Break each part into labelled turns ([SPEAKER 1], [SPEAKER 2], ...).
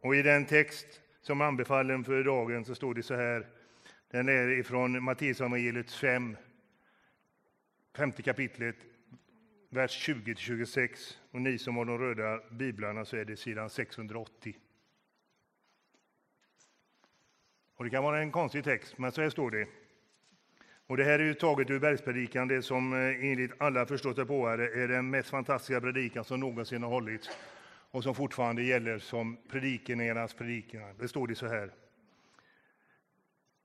[SPEAKER 1] Och i den text som anbefallen för dagen så står det så här. Den är ifrån Matteusevangeliet 5, femte kapitlet, vers 20-26. Och ni som har de röda biblarna så är det sidan 680. Och det kan vara en konstig text, men så här står det. Och det här är ju taget ur bergspredikan, det som eh, enligt alla förståsigpåare är den mest fantastiska predikan som någonsin har hållits och som fortfarande gäller som predikernas predikan. Det står det så här.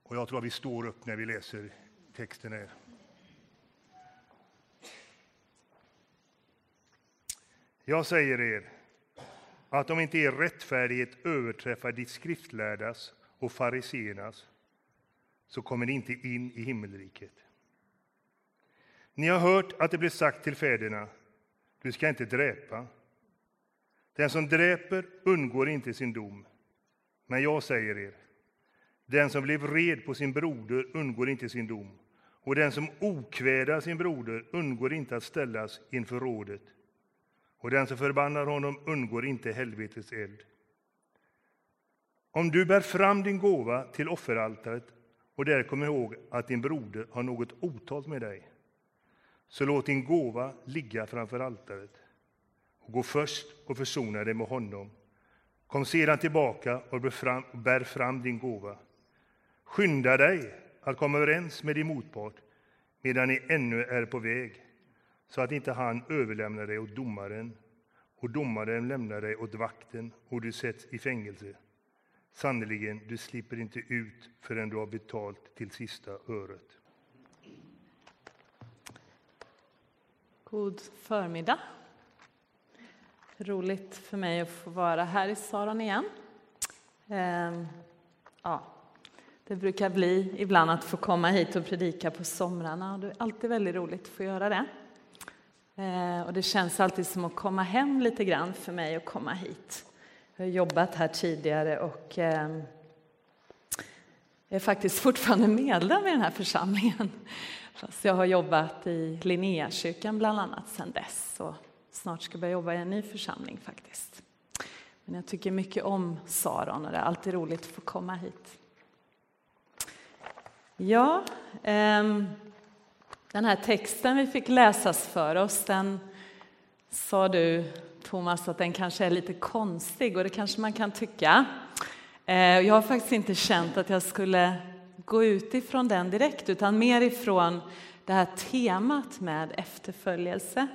[SPEAKER 1] Och jag tror att vi står upp när vi läser texten här. Jag säger er att om inte er rättfärdighet överträffar de skriftlärdas och fariseernas så kommer ni inte in i himmelriket. Ni har hört att det blev sagt till fäderna, du ska inte dräpa. Den som dräper undgår inte sin dom. Men jag säger er, den som blev red på sin broder undgår inte sin dom, och den som okvädar sin broder undgår inte att ställas inför rådet, och den som förbannar honom undgår inte helvetets eld. Om du bär fram din gåva till offeraltaret och där kommer ihåg att din broder har något otalt med dig, så låt din gåva ligga framför altaret och gå först och försona dig med honom. Kom sedan tillbaka och bär fram, bär fram din gåva. Skynda dig att komma överens med din motpart medan ni ännu är på väg, så att inte han överlämnar dig åt domaren och domaren lämnar dig åt vakten och du sätts i fängelse. Sannerligen, du slipper inte ut förrän du har betalt till sista öret.
[SPEAKER 2] God förmiddag. Roligt för mig att få vara här i Saron igen. Ehm, ja, det brukar bli ibland att få komma hit och predika på somrarna och det är alltid väldigt roligt att få göra det. Ehm, och det känns alltid som att komma hem lite grann för mig att komma hit. Jag har jobbat här tidigare och eh, jag är faktiskt fortfarande medlem i den här församlingen. Fast jag har jobbat i Linnéakyrkan bland annat sedan dess och snart ska börja jobba i en ny församling faktiskt. Men jag tycker mycket om Saron och det är alltid roligt att få komma hit. Ja, ehm, den här texten vi fick läsas för oss, den sa du Thomas att den kanske är lite konstig och det kanske man kan tycka. Eh, jag har faktiskt inte känt att jag skulle gå ut ifrån den direkt utan mer ifrån det här temat med efterföljelse.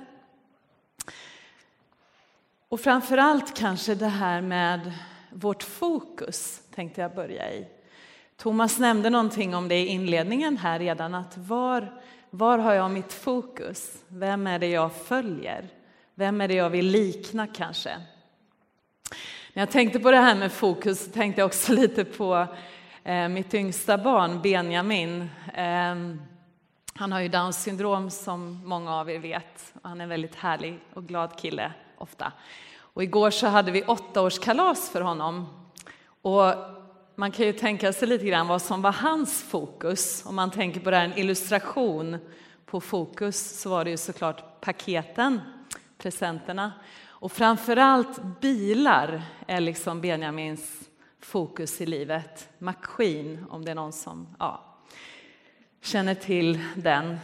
[SPEAKER 2] Och framför allt kanske det här med vårt fokus tänkte jag börja i. Thomas nämnde någonting om det i inledningen här redan, att var, var har jag mitt fokus? Vem är det jag följer? Vem är det jag vill likna kanske? När jag tänkte på det här med fokus så tänkte jag också lite på eh, mitt yngsta barn Benjamin. Eh, han har ju Downs syndrom som många av er vet. Han är en väldigt härlig och glad kille ofta. Och igår så hade vi åttaårskalas för honom. Och man kan ju tänka sig lite grann vad som var hans fokus. Om man tänker på det här, en illustration på fokus så var det ju såklart paketen presenterna. Och framförallt bilar är liksom Benjamins fokus i livet. McQueen, om det är någon som ja, känner till den.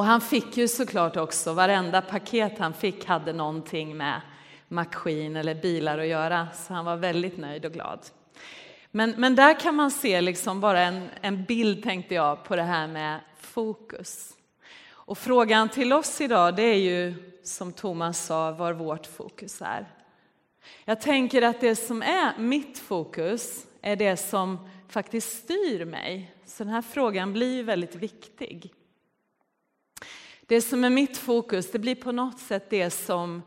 [SPEAKER 2] Och han fick ju såklart också, varenda paket han fick hade någonting med maskin eller bilar att göra, så han var väldigt nöjd och glad. Men, men där kan man se liksom bara en, en bild, tänkte jag, på det här med fokus. Och frågan till oss idag, det är ju som Thomas sa, var vårt fokus är. Jag tänker att det som är mitt fokus är det som faktiskt styr mig. Så den här frågan blir väldigt viktig. Det som är mitt fokus, det blir på något sätt det som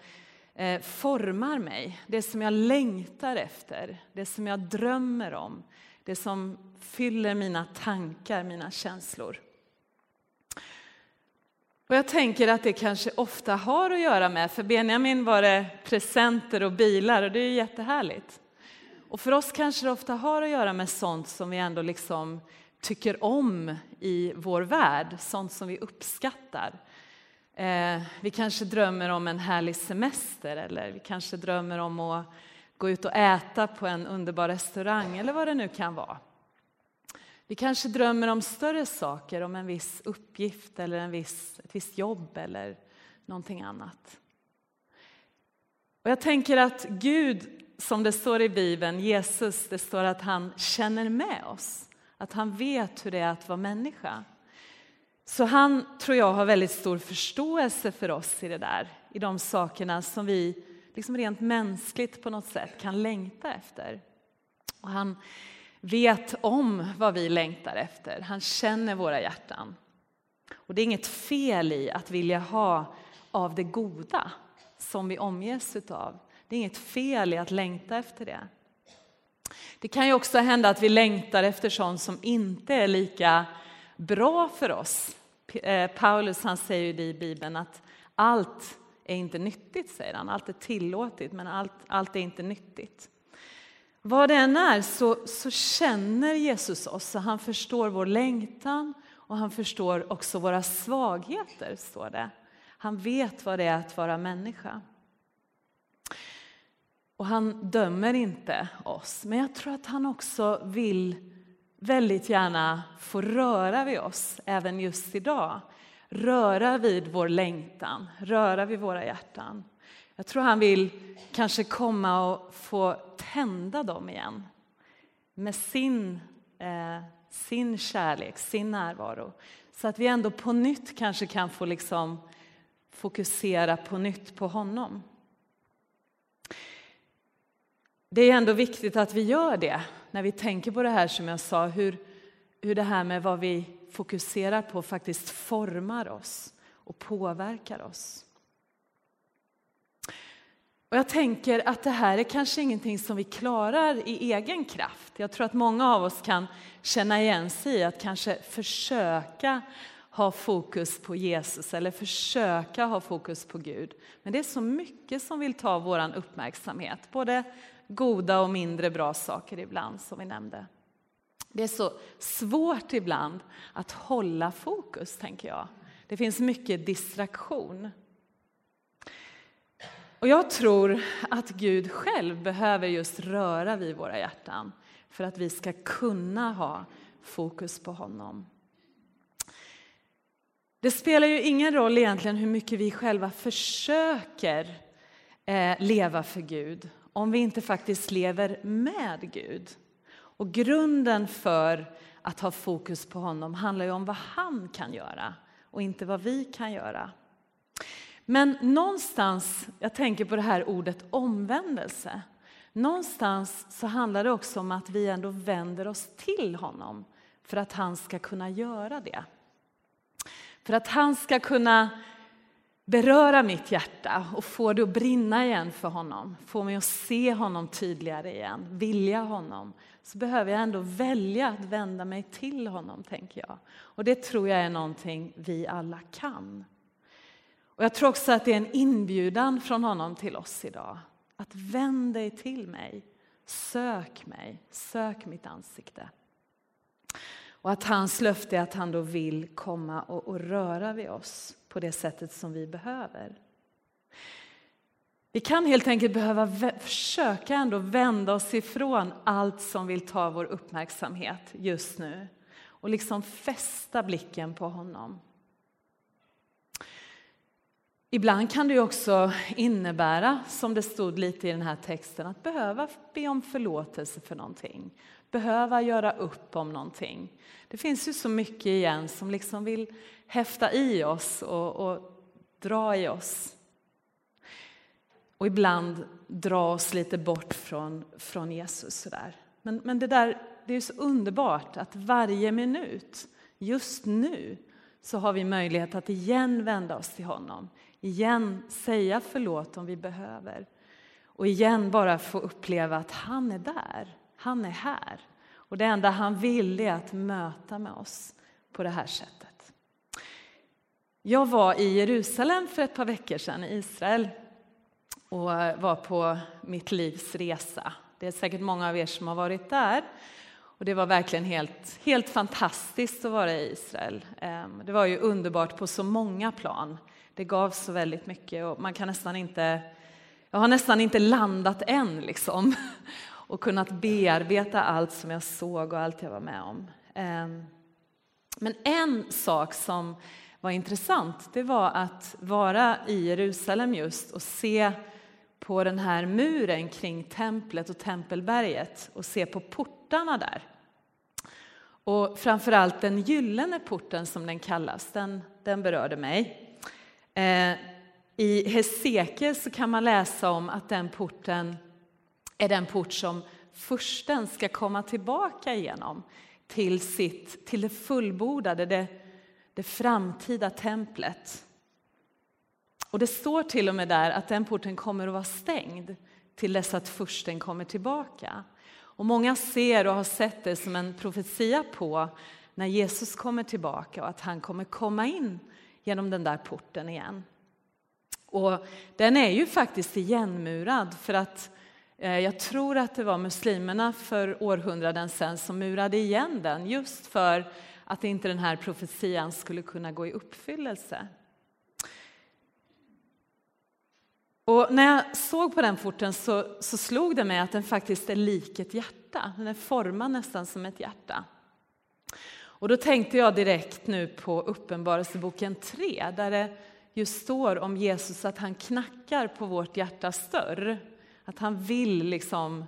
[SPEAKER 2] eh, formar mig. Det som jag längtar efter, det som jag drömmer om. Det som fyller mina tankar, mina känslor. Och jag tänker att det kanske ofta har att göra med, för Benjamin var det presenter och bilar och det är ju jättehärligt. Och för oss kanske det ofta har att göra med sånt som vi ändå liksom tycker om i vår värld, sånt som vi uppskattar. Eh, vi kanske drömmer om en härlig semester eller vi kanske drömmer om att gå ut och äta på en underbar restaurang eller vad det nu kan vara. Vi kanske drömmer om större saker, om en viss uppgift eller en viss, ett visst jobb eller någonting annat. Och jag tänker att Gud, som det står i Bibeln, Jesus, det står att han känner med oss. Att han vet hur det är att vara människa. Så han, tror jag, har väldigt stor förståelse för oss i det där, i de sakerna som vi liksom rent mänskligt på något sätt kan längta efter. Och han vet om vad vi längtar efter. Han känner våra hjärtan. Och det är inget fel i att vilja ha av det goda som vi omges av. Det är inget fel i att längta efter det. Det kan ju också hända att vi längtar efter sånt som inte är lika bra för oss. Eh, Paulus han säger ju i Bibeln att allt är inte nyttigt, säger han. Allt är tillåtet, men allt, allt är inte nyttigt. Vad det än är så, så känner Jesus oss, och han förstår vår längtan och han förstår också våra svagheter, står det. Han vet vad det är att vara människa. Och han dömer inte oss, men jag tror att han också vill väldigt gärna få röra vid oss även just idag. Röra vid vår längtan, röra vid våra hjärtan. Jag tror han vill kanske komma och få tända dem igen med sin, eh, sin kärlek, sin närvaro. Så att vi ändå på nytt kanske kan få liksom fokusera på nytt på honom. Det är ändå viktigt att vi gör det när vi tänker på det här som jag sa, hur, hur det här med vad vi fokuserar på faktiskt formar oss och påverkar oss. Och jag tänker att det här är kanske ingenting som vi klarar i egen kraft. Jag tror att många av oss kan känna igen sig i att kanske försöka ha fokus på Jesus eller försöka ha fokus på Gud. Men det är så mycket som vill ta vår uppmärksamhet, både goda och mindre bra saker ibland som vi nämnde. Det är så svårt ibland att hålla fokus, tänker jag. Det finns mycket distraktion. Och jag tror att Gud själv behöver just röra vid våra hjärtan för att vi ska kunna ha fokus på honom. Det spelar ju ingen roll egentligen hur mycket vi själva försöker eh, leva för Gud om vi inte faktiskt lever med Gud. Och grunden för att ha fokus på honom handlar ju om vad han kan göra och inte vad vi kan göra. Men någonstans, jag tänker på det här ordet omvändelse. Någonstans så handlar det också om att vi ändå vänder oss till honom för att han ska kunna göra det. För att han ska kunna beröra mitt hjärta och få det att brinna igen för honom, få mig att se honom tydligare igen, vilja honom, så behöver jag ändå välja att vända mig till honom, tänker jag. Och det tror jag är någonting vi alla kan. Och jag tror också att det är en inbjudan från honom till oss idag. Att vänd dig till mig, sök mig, sök mitt ansikte. Och att hans löfte är att han då vill komma och, och röra vid oss på det sättet som vi behöver. Vi kan helt enkelt behöva försöka ändå vända oss ifrån allt som vill ta vår uppmärksamhet just nu och liksom fästa blicken på honom. Ibland kan det också innebära, som det stod lite i den här texten, att behöva be om förlåtelse för någonting. Behöva göra upp om någonting. Det finns ju så mycket igen som liksom vill häfta i oss och, och dra i oss. Och ibland dra oss lite bort från, från Jesus. Sådär. Men, men det där det är så underbart att varje minut, just nu, så har vi möjlighet att igen vända oss till honom. Igen säga förlåt om vi behöver. Och igen bara få uppleva att han är där, han är här. Och det enda han vill är att möta med oss på det här sättet. Jag var i Jerusalem för ett par veckor sedan, i Israel, och var på mitt livs resa. Det är säkert många av er som har varit där. Och det var verkligen helt, helt fantastiskt att vara i Israel. Ehm, det var ju underbart på så många plan. Det gav så väldigt mycket och man kan nästan inte jag har nästan inte landat än liksom och kunnat bearbeta allt som jag såg och allt jag var med om. Ehm, men en sak som var intressant, det var att vara i Jerusalem just och se på den här muren kring templet och tempelberget och se på portarna där. Och framförallt den gyllene porten som den kallas, den, den berörde mig. Eh, I Hesekiel så kan man läsa om att den porten är den port som försten ska komma tillbaka igenom till, sitt, till det fullbordade, det, det framtida templet. Och det står till och med där att den porten kommer att vara stängd till dess att försten kommer tillbaka. Och många ser och har sett det som en profetia på när Jesus kommer tillbaka och att han kommer komma in genom den där porten igen. Och den är ju faktiskt igenmurad för att Eh, jag tror att det var muslimerna för århundraden sedan som murade igen den just för att inte den här profetian skulle kunna gå i uppfyllelse. Och när jag såg på den porten så, så slog det mig att den faktiskt är lik ett hjärta. Den är formad nästan som ett hjärta. Och då tänkte jag direkt nu på Uppenbarelseboken 3 där det just står om Jesus att han knackar på vårt hjärtas dörr. Att han vill liksom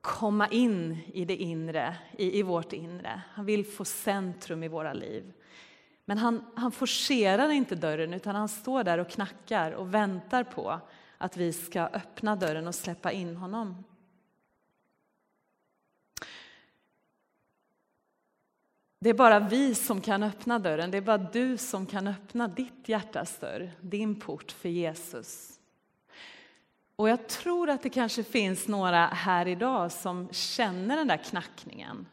[SPEAKER 2] komma in i det inre, i, i vårt inre. Han vill få centrum i våra liv. Men han, han forcerar inte dörren utan han står där och knackar och väntar på att vi ska öppna dörren och släppa in honom. Det är bara vi som kan öppna dörren, det är bara du som kan öppna ditt hjärtas dörr, din port för Jesus. Och jag tror att det kanske finns några här idag som känner den där knackningen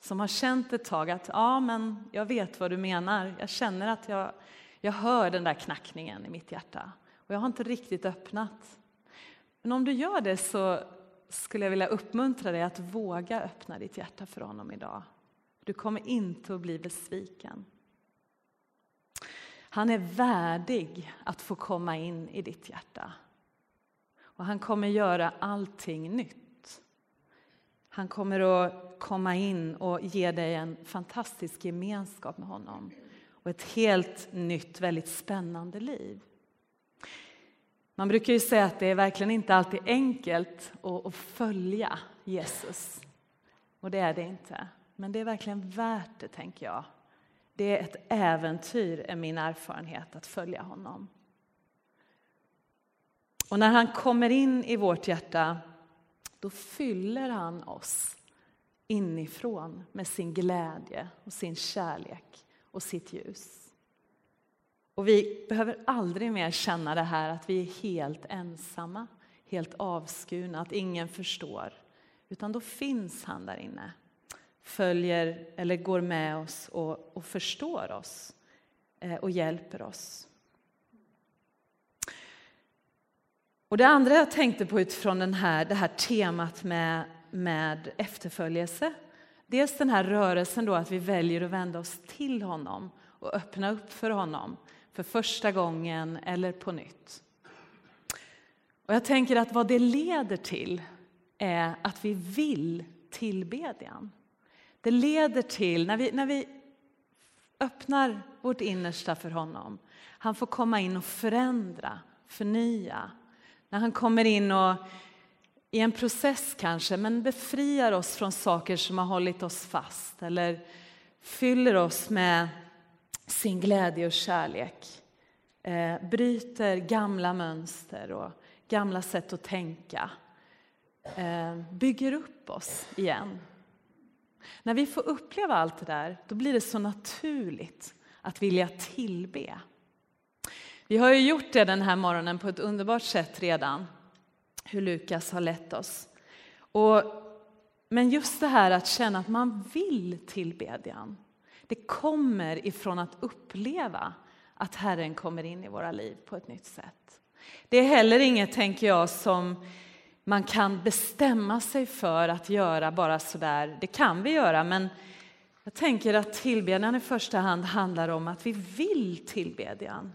[SPEAKER 2] som har känt ett tag att ja, men jag vet vad du menar. Jag känner att jag, jag hör den där knackningen i mitt hjärta och jag har inte riktigt öppnat. Men om du gör det så skulle jag vilja uppmuntra dig att våga öppna ditt hjärta för honom idag. Du kommer inte att bli besviken. Han är värdig att få komma in i ditt hjärta. Och han kommer göra allting nytt. Han kommer att komma in och ge dig en fantastisk gemenskap med honom och ett helt nytt, väldigt spännande liv. Man brukar ju säga att det är verkligen inte alltid enkelt att följa Jesus. Och det är det inte. Men det är verkligen värt det, tänker jag. Det är ett äventyr, är min erfarenhet, att följa honom. Och när han kommer in i vårt hjärta då fyller han oss inifrån med sin glädje och sin kärlek och sitt ljus. Och vi behöver aldrig mer känna det här att vi är helt ensamma, helt avskurna, att ingen förstår. Utan då finns han där inne, följer eller går med oss och, och förstår oss eh, och hjälper oss. Och det andra jag tänkte på utifrån den här, det här temat med, med efterföljelse, dels den här rörelsen då att vi väljer att vända oss till honom och öppna upp för honom för första gången eller på nytt. Och jag tänker att vad det leder till är att vi vill tillbedjan. Det leder till, när vi, när vi öppnar vårt innersta för honom, han får komma in och förändra, förnya, när han kommer in och i en process kanske, men befriar oss från saker som har hållit oss fast eller fyller oss med sin glädje och kärlek. Eh, bryter gamla mönster och gamla sätt att tänka. Eh, bygger upp oss igen. När vi får uppleva allt det där, då blir det så naturligt att vilja tillbe. Vi har ju gjort det den här morgonen på ett underbart sätt redan, hur Lukas har lett oss. Och, men just det här att känna att man vill tillbedjan, det kommer ifrån att uppleva att Herren kommer in i våra liv på ett nytt sätt. Det är heller inget, tänker jag, som man kan bestämma sig för att göra bara sådär. Det kan vi göra, men jag tänker att tillbedjan i första hand handlar om att vi vill tillbedjan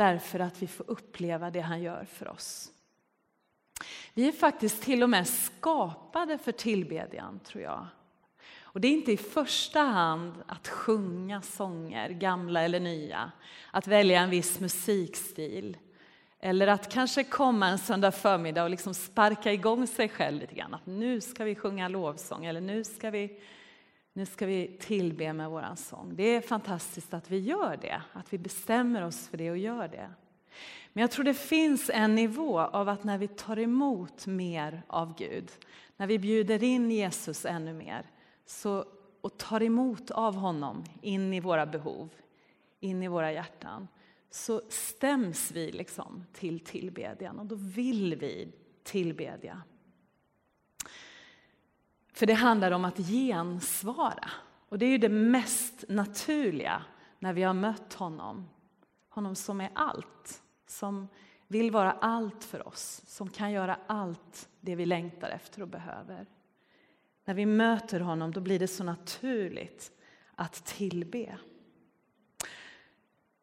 [SPEAKER 2] därför att vi får uppleva det han gör för oss. Vi är faktiskt till och med skapade för tillbedjan, tror jag. Och det är inte i första hand att sjunga sånger, gamla eller nya, att välja en viss musikstil, eller att kanske komma en söndag förmiddag och liksom sparka igång sig själv lite grann. Att nu ska vi sjunga lovsång eller nu ska vi, nu ska vi tillbe med vår sång. Det är fantastiskt att vi gör det, att vi bestämmer oss för det och gör det. Men jag tror det finns en nivå av att när vi tar emot mer av Gud, när vi bjuder in Jesus ännu mer så, och tar emot av honom in i våra behov, in i våra hjärtan, så stäms vi liksom till tillbedjan och då vill vi tillbedja. För det handlar om att gensvara. Och det är ju det mest naturliga när vi har mött honom. Honom som är allt, som vill vara allt för oss, som kan göra allt det vi längtar efter och behöver. När vi möter honom då blir det så naturligt att tillbe.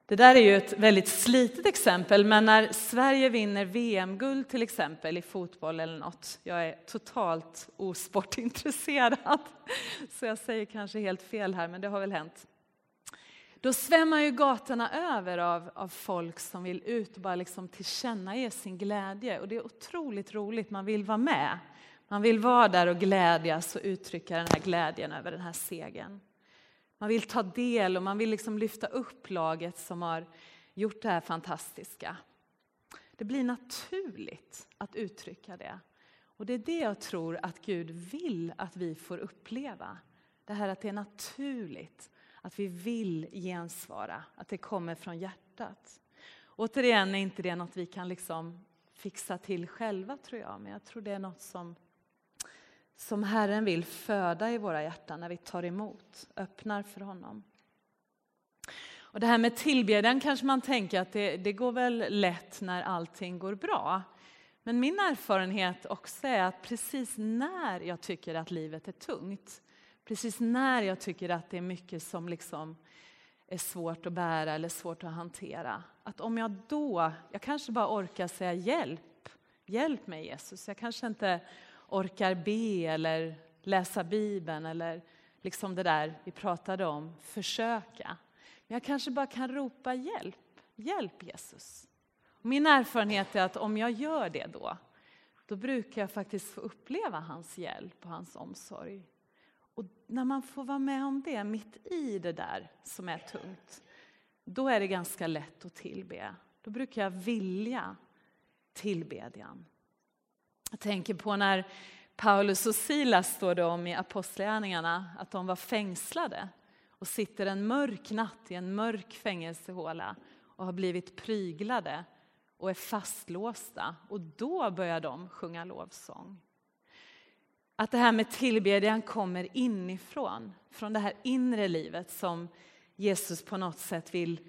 [SPEAKER 2] Det där är ju ett väldigt slitet exempel, men när Sverige vinner VM-guld till exempel i fotboll eller något, jag är totalt osportintresserad, så jag säger kanske helt fel här, men det har väl hänt. Då svämmar ju gatorna över av, av folk som vill ut och bara liksom tillkännage sin glädje. Och det är otroligt roligt, man vill vara med. Man vill vara där och glädjas och uttrycka den här glädjen över den här segern. Man vill ta del och man vill liksom lyfta upp laget som har gjort det här fantastiska. Det blir naturligt att uttrycka det. Och det är det jag tror att Gud vill att vi får uppleva. Det här att det är naturligt, att vi vill gensvara, att det kommer från hjärtat. Återigen är inte det något vi kan liksom fixa till själva tror jag, men jag tror det är något som som Herren vill föda i våra hjärtan när vi tar emot, öppnar för honom. Och det här med tillbedjan kanske man tänker att det, det går väl lätt när allting går bra. Men min erfarenhet också är att precis när jag tycker att livet är tungt, precis när jag tycker att det är mycket som liksom är svårt att bära eller svårt att hantera, att om jag då, jag kanske bara orkar säga hjälp, hjälp mig Jesus, jag kanske inte orkar be eller läsa Bibeln eller liksom det där vi pratade om, försöka. Men jag kanske bara kan ropa hjälp, hjälp Jesus. Min erfarenhet är att om jag gör det då, då brukar jag faktiskt få uppleva hans hjälp och hans omsorg. Och när man får vara med om det, mitt i det där som är tungt, då är det ganska lätt att tillbe. Då brukar jag vilja tillbedjan. Jag tänker på när Paulus och Silas står det om i Apostlagärningarna, att de var fängslade och sitter en mörk natt i en mörk fängelsehåla och har blivit pryglade och är fastlåsta. Och då börjar de sjunga lovsång. Att det här med tillbedjan kommer inifrån, från det här inre livet som Jesus på något sätt vill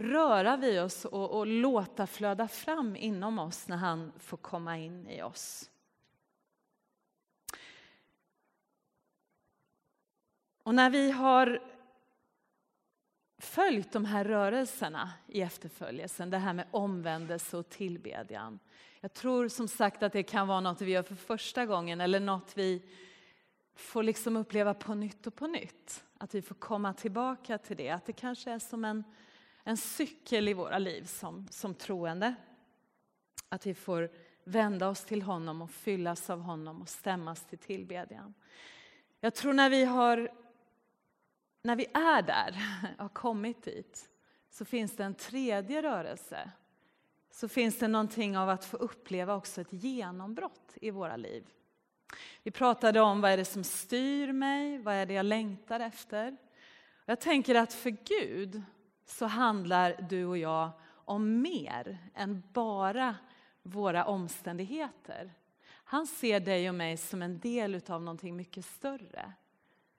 [SPEAKER 2] röra vid oss och, och låta flöda fram inom oss när han får komma in i oss. Och när vi har följt de här rörelserna i efterföljelsen, det här med omvändelse och tillbedjan. Jag tror som sagt att det kan vara något vi gör för första gången eller något vi får liksom uppleva på nytt och på nytt. Att vi får komma tillbaka till det, att det kanske är som en en cykel i våra liv som, som troende. Att vi får vända oss till honom och fyllas av honom och stämmas till tillbedjan. Jag tror när vi, har, när vi är där, har kommit dit, så finns det en tredje rörelse. Så finns det någonting av att få uppleva också ett genombrott i våra liv. Vi pratade om vad är det som styr mig, vad är det jag längtar efter. Jag tänker att för Gud så handlar du och jag om mer än bara våra omständigheter. Han ser dig och mig som en del av någonting mycket större.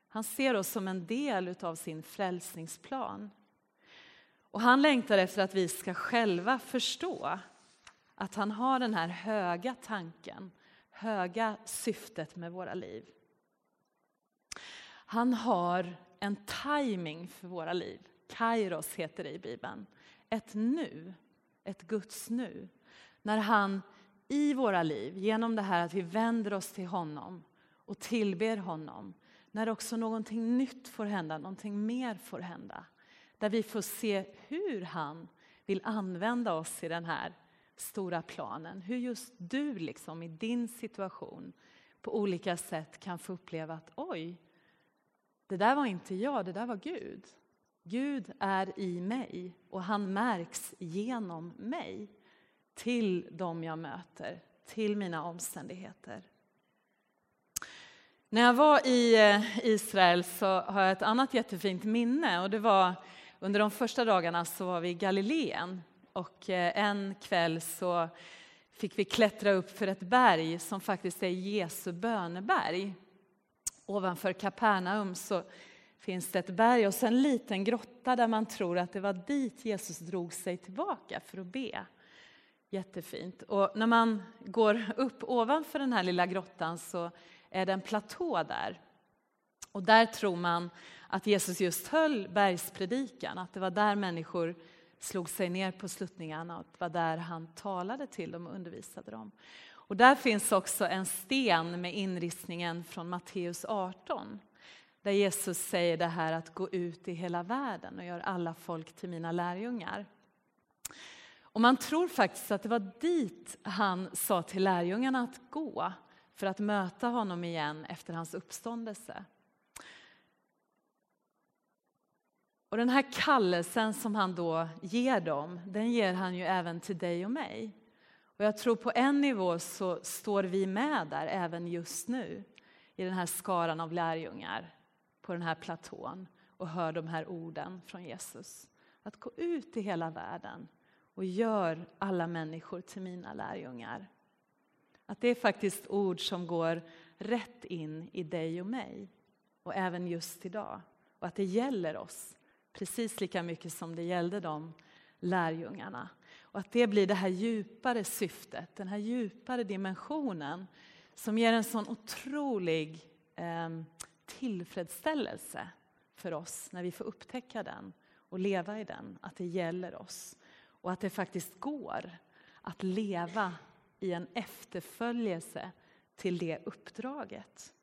[SPEAKER 2] Han ser oss som en del av sin frälsningsplan. Och han längtar efter att vi ska själva förstå att han har den här höga tanken, höga syftet med våra liv. Han har en timing för våra liv. Kairos heter det i Bibeln. ett nu, ett Guds nu. När han i våra liv, genom det här att vi vänder oss till honom och tillber honom, när också någonting nytt får hända, någonting mer får hända. Där vi får se hur han vill använda oss i den här stora planen. Hur just du liksom i din situation på olika sätt kan få uppleva att oj, det där var inte jag, det där var Gud. Gud är i mig och han märks genom mig till dem jag möter, till mina omständigheter. När jag var i eh, Israel så har jag ett annat jättefint minne och det var under de första dagarna så var vi i Galileen och eh, en kväll så fick vi klättra upp för ett berg som faktiskt är Jesu böneberg. Ovanför Kapernaum så finns det ett berg och sen en liten grotta där man tror att det var dit Jesus drog sig tillbaka för att be. Jättefint. Och när man går upp ovanför den här lilla grottan så är det en platå där. Och där tror man att Jesus just höll bergspredikan, att det var där människor slog sig ner på sluttningarna och det var där han talade till dem och undervisade dem. Och där finns också en sten med inristningen från Matteus 18 där Jesus säger det här att gå ut i hela världen och gör alla folk till mina lärjungar. Och man tror faktiskt att det var dit han sa till lärjungarna att gå för att möta honom igen efter hans uppståndelse. Och den här kallelsen som han då ger dem, den ger han ju även till dig och mig. Och jag tror på en nivå så står vi med där även just nu i den här skaran av lärjungar på den här platån och hör de här orden från Jesus. Att gå ut i hela världen och gör alla människor till mina lärjungar. Att det är faktiskt ord som går rätt in i dig och mig och även just idag. Och att det gäller oss precis lika mycket som det gällde de lärjungarna. Och att det blir det här djupare syftet, den här djupare dimensionen som ger en sån otrolig eh, tillfredsställelse för oss när vi får upptäcka den och leva i den, att det gäller oss. Och att det faktiskt går att leva i en efterföljelse till det uppdraget.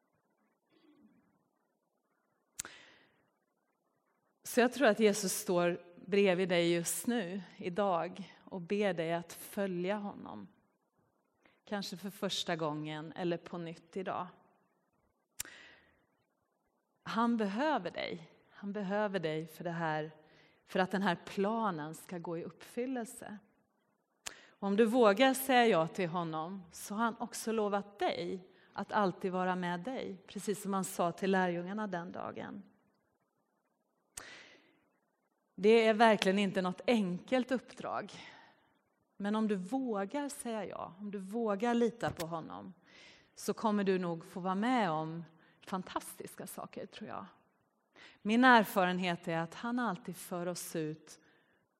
[SPEAKER 2] Så jag tror att Jesus står bredvid dig just nu, idag och ber dig att följa honom. Kanske för första gången eller på nytt idag. Han behöver dig. Han behöver dig för, det här, för att den här planen ska gå i uppfyllelse. Och om du vågar säga ja till honom så har han också lovat dig att alltid vara med dig, precis som han sa till lärjungarna den dagen. Det är verkligen inte något enkelt uppdrag. Men om du vågar säga ja, om du vågar lita på honom så kommer du nog få vara med om fantastiska saker, tror jag. Min erfarenhet är att han alltid för oss ut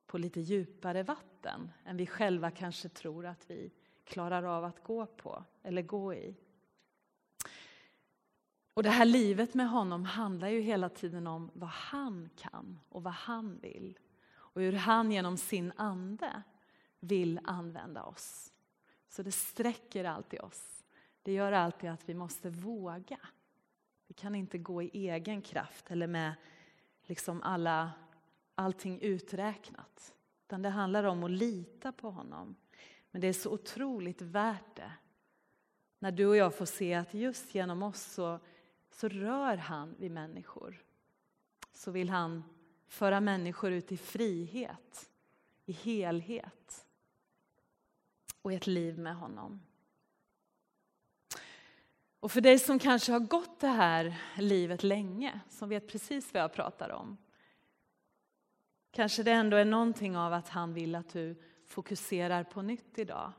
[SPEAKER 2] på lite djupare vatten än vi själva kanske tror att vi klarar av att gå på eller gå i. Och det här livet med honom handlar ju hela tiden om vad han kan och vad han vill. Och hur han genom sin ande vill använda oss. Så det sträcker alltid oss. Det gör alltid att vi måste våga. Vi kan inte gå i egen kraft eller med liksom alla, allting uträknat. Utan det handlar om att lita på honom. Men det är så otroligt värt det. När du och jag får se att just genom oss så, så rör han vid människor. Så vill han föra människor ut i frihet, i helhet och i ett liv med honom. Och för dig som kanske har gått det här livet länge, som vet precis vad jag pratar om. Kanske det ändå är någonting av att han vill att du fokuserar på nytt idag.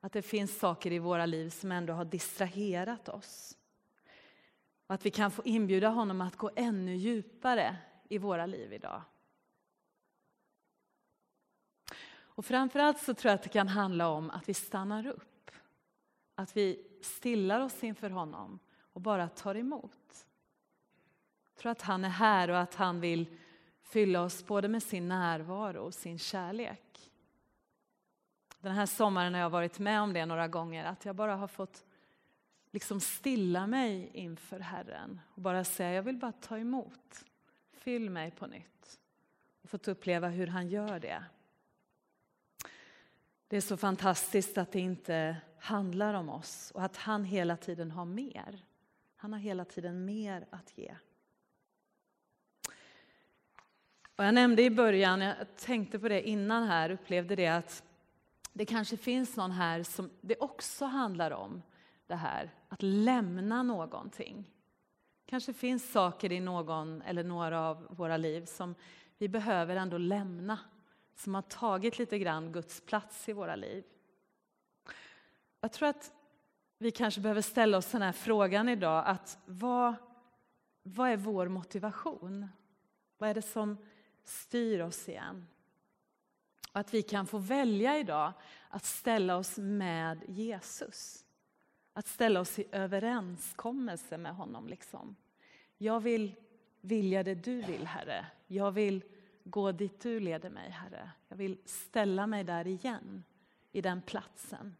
[SPEAKER 2] Att det finns saker i våra liv som ändå har distraherat oss. Och att vi kan få inbjuda honom att gå ännu djupare i våra liv idag. Och framförallt så tror jag att det kan handla om att vi stannar upp. Att vi stillar oss inför honom och bara tar emot. Jag tror att han är här och att han vill fylla oss både med sin närvaro och sin kärlek. Den här sommaren har jag varit med om det några gånger, att jag bara har fått liksom stilla mig inför Herren och bara säga jag vill bara ta emot. Fyll mig på nytt. Och fått uppleva hur han gör det. Det är så fantastiskt att det inte handlar om oss och att han hela tiden har mer. Han har hela tiden mer att ge. Och jag nämnde i början, jag tänkte på det innan här, upplevde det att det kanske finns någon här som det också handlar om det här att lämna någonting. Kanske finns saker i någon eller några av våra liv som vi behöver ändå lämna, som har tagit lite grann Guds plats i våra liv. Jag tror att vi kanske behöver ställa oss den här frågan idag, att vad, vad är vår motivation? Vad är det som styr oss igen? Och att vi kan få välja idag att ställa oss med Jesus. Att ställa oss i överenskommelse med honom. Liksom. Jag vill vilja det du vill, Herre. Jag vill gå dit du leder mig, Herre. Jag vill ställa mig där igen, i den platsen.